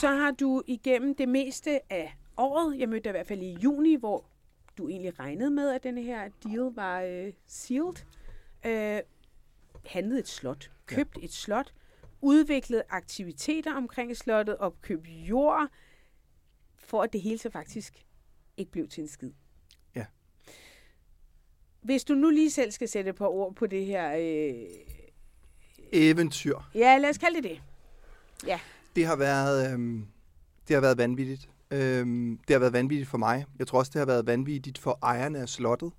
så har du igennem det meste af året, jeg mødte dig i hvert fald i juni, hvor du egentlig regnede med, at denne her deal var øh, sealed, øh, handlet et slot, købt ja. et slot, udviklet aktiviteter omkring slottet, opkøbt jord, for at det hele så faktisk ikke blev til en skid. Ja. Hvis du nu lige selv skal sætte et par ord på det her... Øh, Eventyr. ja, lad os kalde det det. Ja. Det har været, øhm, det har været vanvittigt. Øhm, det har været vanvittigt for mig. Jeg tror også, det har været vanvittigt for ejerne af slottet.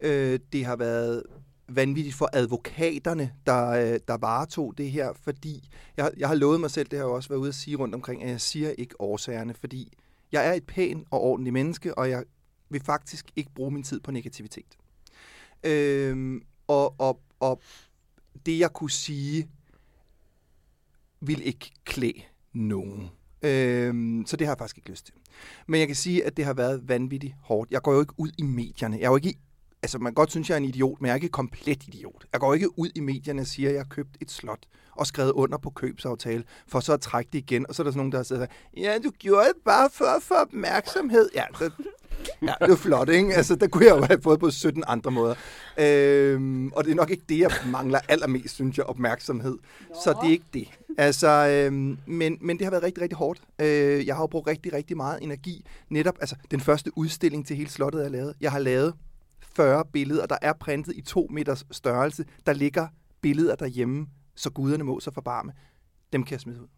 Øh, det har været vanvittigt for advokaterne, der, øh, der varetog det her, fordi jeg, jeg har lovet mig selv, det har jeg også været ude at sige rundt omkring, at jeg siger ikke årsagerne, fordi jeg er et pænt og ordentligt menneske, og jeg vil faktisk ikke bruge min tid på negativitet. Øhm, og, og, og det, jeg kunne sige, vil ikke klæde nogen. Øhm, så det har jeg faktisk ikke lyst til. Men jeg kan sige, at det har været vanvittigt hårdt. Jeg går jo ikke ud i medierne. Jeg er jo ikke i, altså man kan godt synes, jeg er en idiot, men jeg er ikke komplet idiot. Jeg går ikke ud i medierne og siger, at jeg har købt et slot og skrevet under på købsaftale, for så at trække det igen. Og så er der sådan nogen, der siger, ja, du gjorde det bare for at få opmærksomhed. Ja, det, ja, det var flot, ikke? Altså, der kunne jeg jo have fået på 17 andre måder. Øhm, og det er nok ikke det, jeg mangler allermest, synes jeg, opmærksomhed. Nå. Så det er ikke det. Altså, øhm, men, men det har været rigtig, rigtig hårdt. Øh, jeg har jo brugt rigtig, rigtig meget energi. Netop, altså, den første udstilling til hele slottet er lavet. Jeg har lavet 40 billeder, der er printet i to meters størrelse. Der ligger billeder derhjemme, så guderne må sig forbarme. Dem kan jeg smide ud.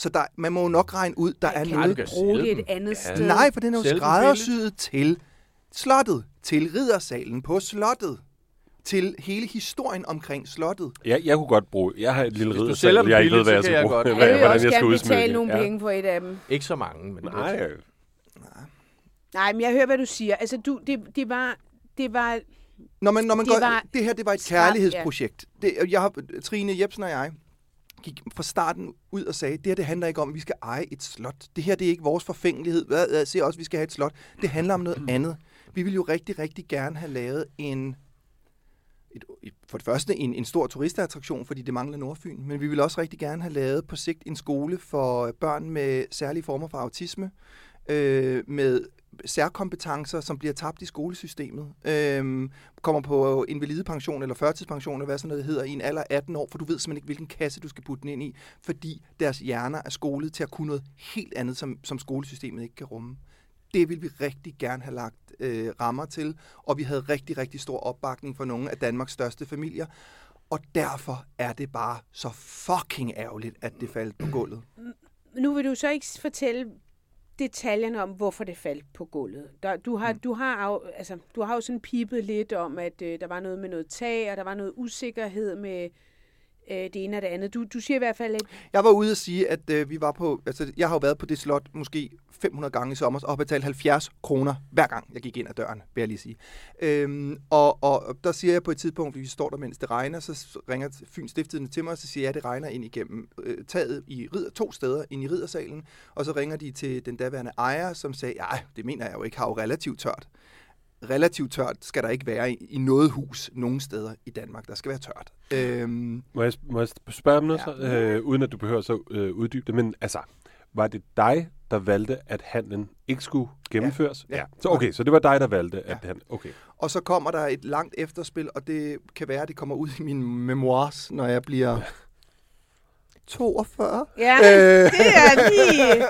Så der, man må jo nok regne ud, der er kan noget... bruge det et andet Ja. sted? Nej, for den er jo skræddersyet til slottet, til riddersalen på slottet, til hele historien omkring slottet. Jeg, jeg kunne godt bruge... Jeg har et lille sælger dem jeg ikke ved, billigt, hvad så jeg kan skal jeg bruge. godt. hvad- Jeg hvordan jeg skal gerne udsmykke betale det. nogle Ja. penge for et af dem. Ikke så mange, men Nej, lidt. Nej, men jeg hører, hvad du siger. Altså, du, det, det var... Det var Når man, når man Det går, var- det her det var et kærlighedsprojekt. Det, jeg har, Trine Jebsen og jeg gik fra starten ud og sagde, det her det handler ikke om, at vi skal eje et slot. Det her det er ikke vores forfængelighed. Hvad, jeg ser også, at vi skal have et slot. Det handler om noget andet. Vi vil jo rigtig, rigtig gerne have lavet en et, et, for det første en, en stor turistattraktion, fordi det mangler Nordfyn, men vi vil også rigtig gerne have lavet på sigt en skole for børn med særlige former for autisme, øh, med særkompetencer, som bliver tabt i skolesystemet, øhm, kommer på invalidepension eller førtidspension, eller hvad sådan noget hedder, i en alder af 18 år, for du ved simpelthen ikke, hvilken kasse du skal putte den ind i, fordi deres hjerner er skolet til at kunne noget helt andet, som, som skolesystemet ikke kan rumme. Det vil vi rigtig gerne have lagt øh, rammer til, og vi havde rigtig, rigtig stor opbakning fra nogle af Danmarks største familier, og derfor er det bare så fucking ærgerligt, at det faldt på gulvet. nu vil du så ikke fortælle detaljerne om, hvorfor det faldt på gulvet. Der, du, har, du, har, altså, du har jo sådan pipet lidt om, at øh, der var noget med noget tag, og der var noget usikkerhed med øh, det ene og det andet. Du, du siger i hvert fald, at Jeg var ude at sige, at øh, vi var på, altså jeg har jo været på det slot måske 500 gange i sommer, og har betalt 70 kroner hver gang, jeg gik ind ad døren, vil jeg lige sige. Øhm, og, og der siger jeg på et tidspunkt, fordi vi står der, mens det regner, så ringer Fyns Stiftstidende til mig, og så siger jeg, at det regner ind igennem øh, taget i ridder, to steder ind i riddersalen, og så ringer de til den daværende ejer, som sagde, ja, det mener jeg jo ikke, har jo relativt tørt. Relativt tørt skal der ikke være i, i noget hus nogen steder i Danmark. Der skal være tørt. Øhm, Må jeg, må jeg spørge om noget, Ja. så, øh, uden at du behøver så øh, uddybe det, men altså, var det dig, der valgte, at handlen ikke skulle gennemføres? Ja. Ja. Så okay, så det var dig, der valgte, at Ja. han... Okay. Og så kommer der et langt efterspil, og det kan være, at det kommer ud i mine memoirs, når jeg bliver 42. ja, Øh. det er lige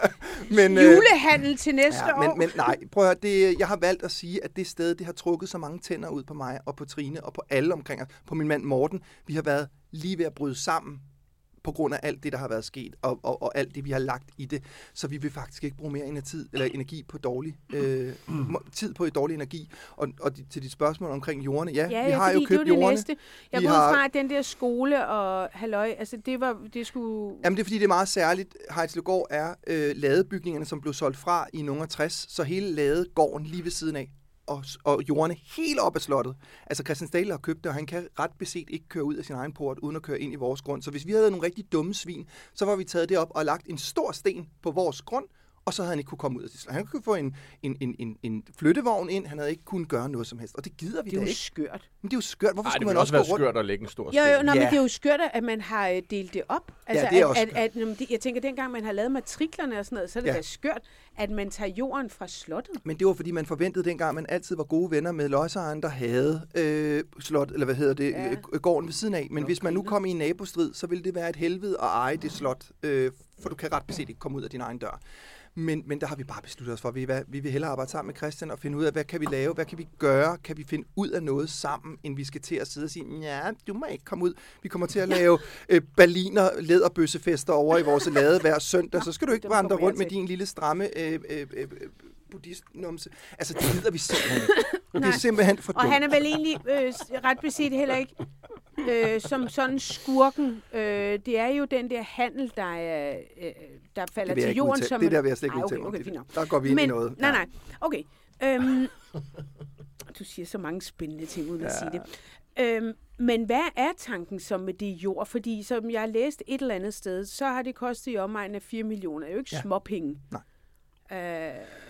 Men, øh, julehandel til næste ja, år. men, men nej, prøv at høre, det, jeg har valgt at sige, at det sted, det har trukket så mange tænder ud på mig, og på Trine, og på alle omkring os, på min mand Morten. Vi har været lige ved at bryde sammen på grund af alt det, der har været sket, og, og, og alt det, vi har lagt i det. Så vi vil faktisk ikke bruge mere energi, eller energi på dårlig, øh, tid på dårlig energi. Og, og de, til dit spørgsmål omkring jordene, ja, Ja, vi har jo købt det jordene. næste. Jeg går har- fra, at den der skole og halløj, altså det var, det skulle... Jamen det er fordi, det er meget særligt. Heidslegård er øh, ladebygningerne, som blev solgt fra i nogle af 60, så hele ladegården lige ved siden af, og, og jorden helt op ad slottet. Altså Christian Stadler har købt det, og han kan ret beset ikke køre ud af sin egen port, uden at køre ind i vores grund. Så hvis vi havde nogle rigtig dumme svin, så var vi taget det op og lagt en stor sten på vores grund, og så havde han ikke kunne komme ud af det. Han kunne få en, en, en, en, en flyttevogn ind, han havde ikke kunnet gøre noget som helst, og det gider vi Det er da jo ikke. skørt. Men det er jo skørt. Hvorfor Ej, det skulle man også også være gå rundt? skørt at lægge en stor Jo, sten. jo, nå, men Ja. det er jo skørt, at man har øh, delt det op. Altså, det er at, også at, at, at, at, jeg tænker, dengang man har lavet matriklerne og sådan noget, så er det Ja. ja. da skørt, at man tager jorden fra slottet. Men det var, fordi man forventede dengang, man altid var gode venner med lodsejeren, der havde øh, slot, eller hvad hedder det, Ja. ja. gården ved siden af. Men Nå, hvis man nu kom i en nabostrid, så ville det være et helvede at eje det slot, øh, for du kan ret beset ikke komme ud af din egen dør. Men, men der har vi bare besluttet os for, at vi, hvad, vi vil hellere arbejde sammen med Christian og finde ud af, hvad kan vi lave, hvad kan vi gøre, kan vi finde ud af noget sammen, end vi skal til at sidde og sige, ja, du må ikke komme ud. Vi kommer til at lave øh, Berliner læderbøssefester over i vores lade hver søndag, så skal du ikke vandre rundt med din lille stramme øh, øh, øh, buddhistnumse. Altså, det gider vi simpelthen ikke. Det er simpelthen for Og dumt. han er vel egentlig øh, ret beset heller ikke øh, som sådan skurken. Øh, det er jo den der handel, der, er, øh, der falder til jorden. udtale. Som Det der vil jeg slet ikke Ej, udtale okay, okay. Der går vi ind Men, i noget. Nej, nej. Okay. Øhm, du siger så mange spændende ting, uden at Ja. sige det. Øhm, men hvad er tanken så med det jord? Fordi som jeg har læst et eller andet sted, så har det kostet i omegnen af 4 millioner. Det er jo ikke ja. småpenge. Nej. Øh,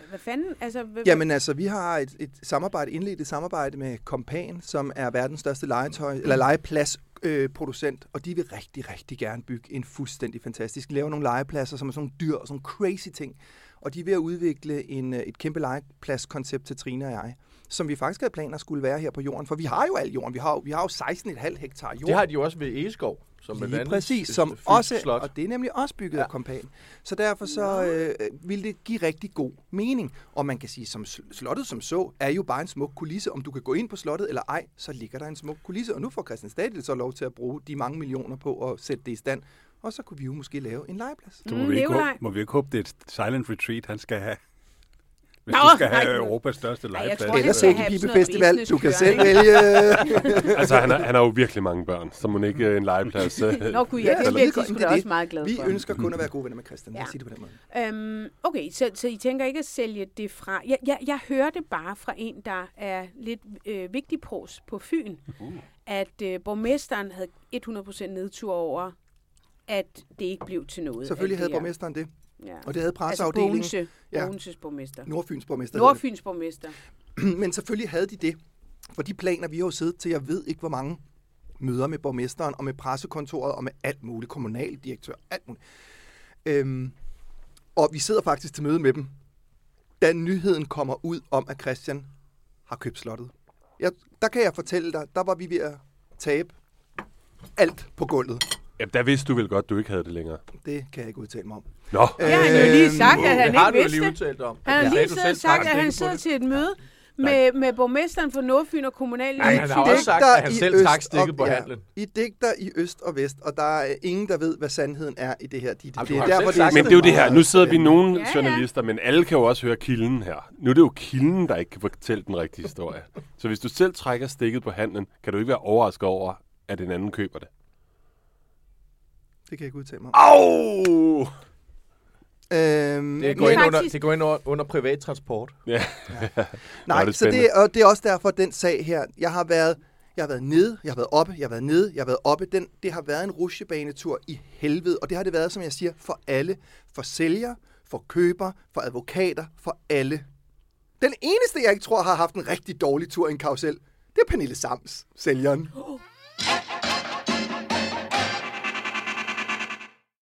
hvad fanden? Altså, hvad, Jamen altså, vi har et, et samarbejde, indledt et samarbejde med Kompan, som er verdens største legetøj, eller legeplads øh, producent, og de vil rigtig, rigtig gerne bygge en fuldstændig fantastisk. De laver nogle legepladser, som er sådan nogle dyr og sådan crazy ting. Og de er ved at udvikle en, øh, et kæmpe legepladskoncept til Trine og jeg, som vi faktisk havde planer skulle være her på jorden, for vi har jo al jorden. Vi har jo, vi har jo 16,5 hektar jord. Det har de jo også ved Egeskov, som Lige verdens præcis, øh, som også, slot. og det er nemlig også bygget ja. Af kompan. Så derfor så øh, vil det give rigtig god mening. Og man kan sige, som sl- slottet som så, er jo bare en smuk kulisse. Om du kan gå ind på slottet eller ej, så ligger der en smuk kulisse. Og nu får Christian Stadil så lov til at bruge de mange millioner på at sætte det i stand. Og så kunne vi jo måske lave en legeplads. Så må, Mm, vi ikke håbe, må vi ikke håbe, det er et silent retreat, han skal have. Hvis Nå, du skal nej, have nu- Europas største han Eller noget Sækkepipefestival. Du kan selv vælge. Altså, han har, han har jo virkelig mange børn, så må ikke øh, en legeplads... øh, Nå gud, ja, Ja, det det er det er også meget glade Vi for. ønsker kun at være gode venner med Christian. Ja. sige det på den måde. Øhm, okay, så, så I tænker ikke at sælge det fra... Jeg, jeg, jeg hørte bare fra en, der er lidt øh, vigtig pros på Fyn, Uh. at øh, borgmesteren havde 100% nedtur over, at det ikke blev til noget. Selvfølgelig havde det borgmesteren det. Ja. Og det havde Altså presseafdelingen. Bogense, Ja. Borgmester. Nordfyns borgmester. Nordfyns borgmester. Men selvfølgelig havde de det. For de planer, vi har jo siddet til, jeg ved ikke, hvor mange møder med borgmesteren, og med pressekontoret, og med alt muligt, kommunaldirektør, alt muligt. Øhm, og vi sidder faktisk til møde med dem, da nyheden kommer ud om, at Christian har købt slottet. Jeg, der kan jeg fortælle dig, der var vi ved at tabe alt på gulvet. Ja, der vidste du vel godt, du ikke havde det længere. Det kan jeg ikke udtale mig om. Nå, Det har han jo lige sagt, at han det har ikke du jo vidste. lige udtalt om. Han har lige siddet sagt, at han sidder til et møde med, med borgmesteren for Nordfyn og kommunal Nej, han har også sagt, at han i selv øst trak stikket og- på ja, handlen. I digter i øst og vest, og der er ingen, der ved, hvad sandheden er i det her. De, Jamen, det er har derfor, selv det men det er jo det her. Nu sidder vi nogle Ja, ja. journalister, men alle kan jo også høre kilden her. Nu er det jo kilden, der ikke kan fortælle den rigtige historie. Så hvis du selv trækker stikket på handlen, kan du ikke være overrasket over, at en anden køber det. Det kan jeg ikke udtale mig om. Au! Øhm, Det går ind under, det går ind under, under privat transport. Ja. Nej, det så det, og det er også derfor, den sag her, jeg har været, jeg har været nede, jeg har været oppe, jeg har været nede, jeg har været oppe. Den, det har været en rusjebanetur i helvede, og det har det været, som jeg siger, for alle. For sælger, for køber, for advokater, for alle. Den eneste, jeg ikke tror har haft en rigtig dårlig tur i en karusel, det er Pernille Sams, sælgeren.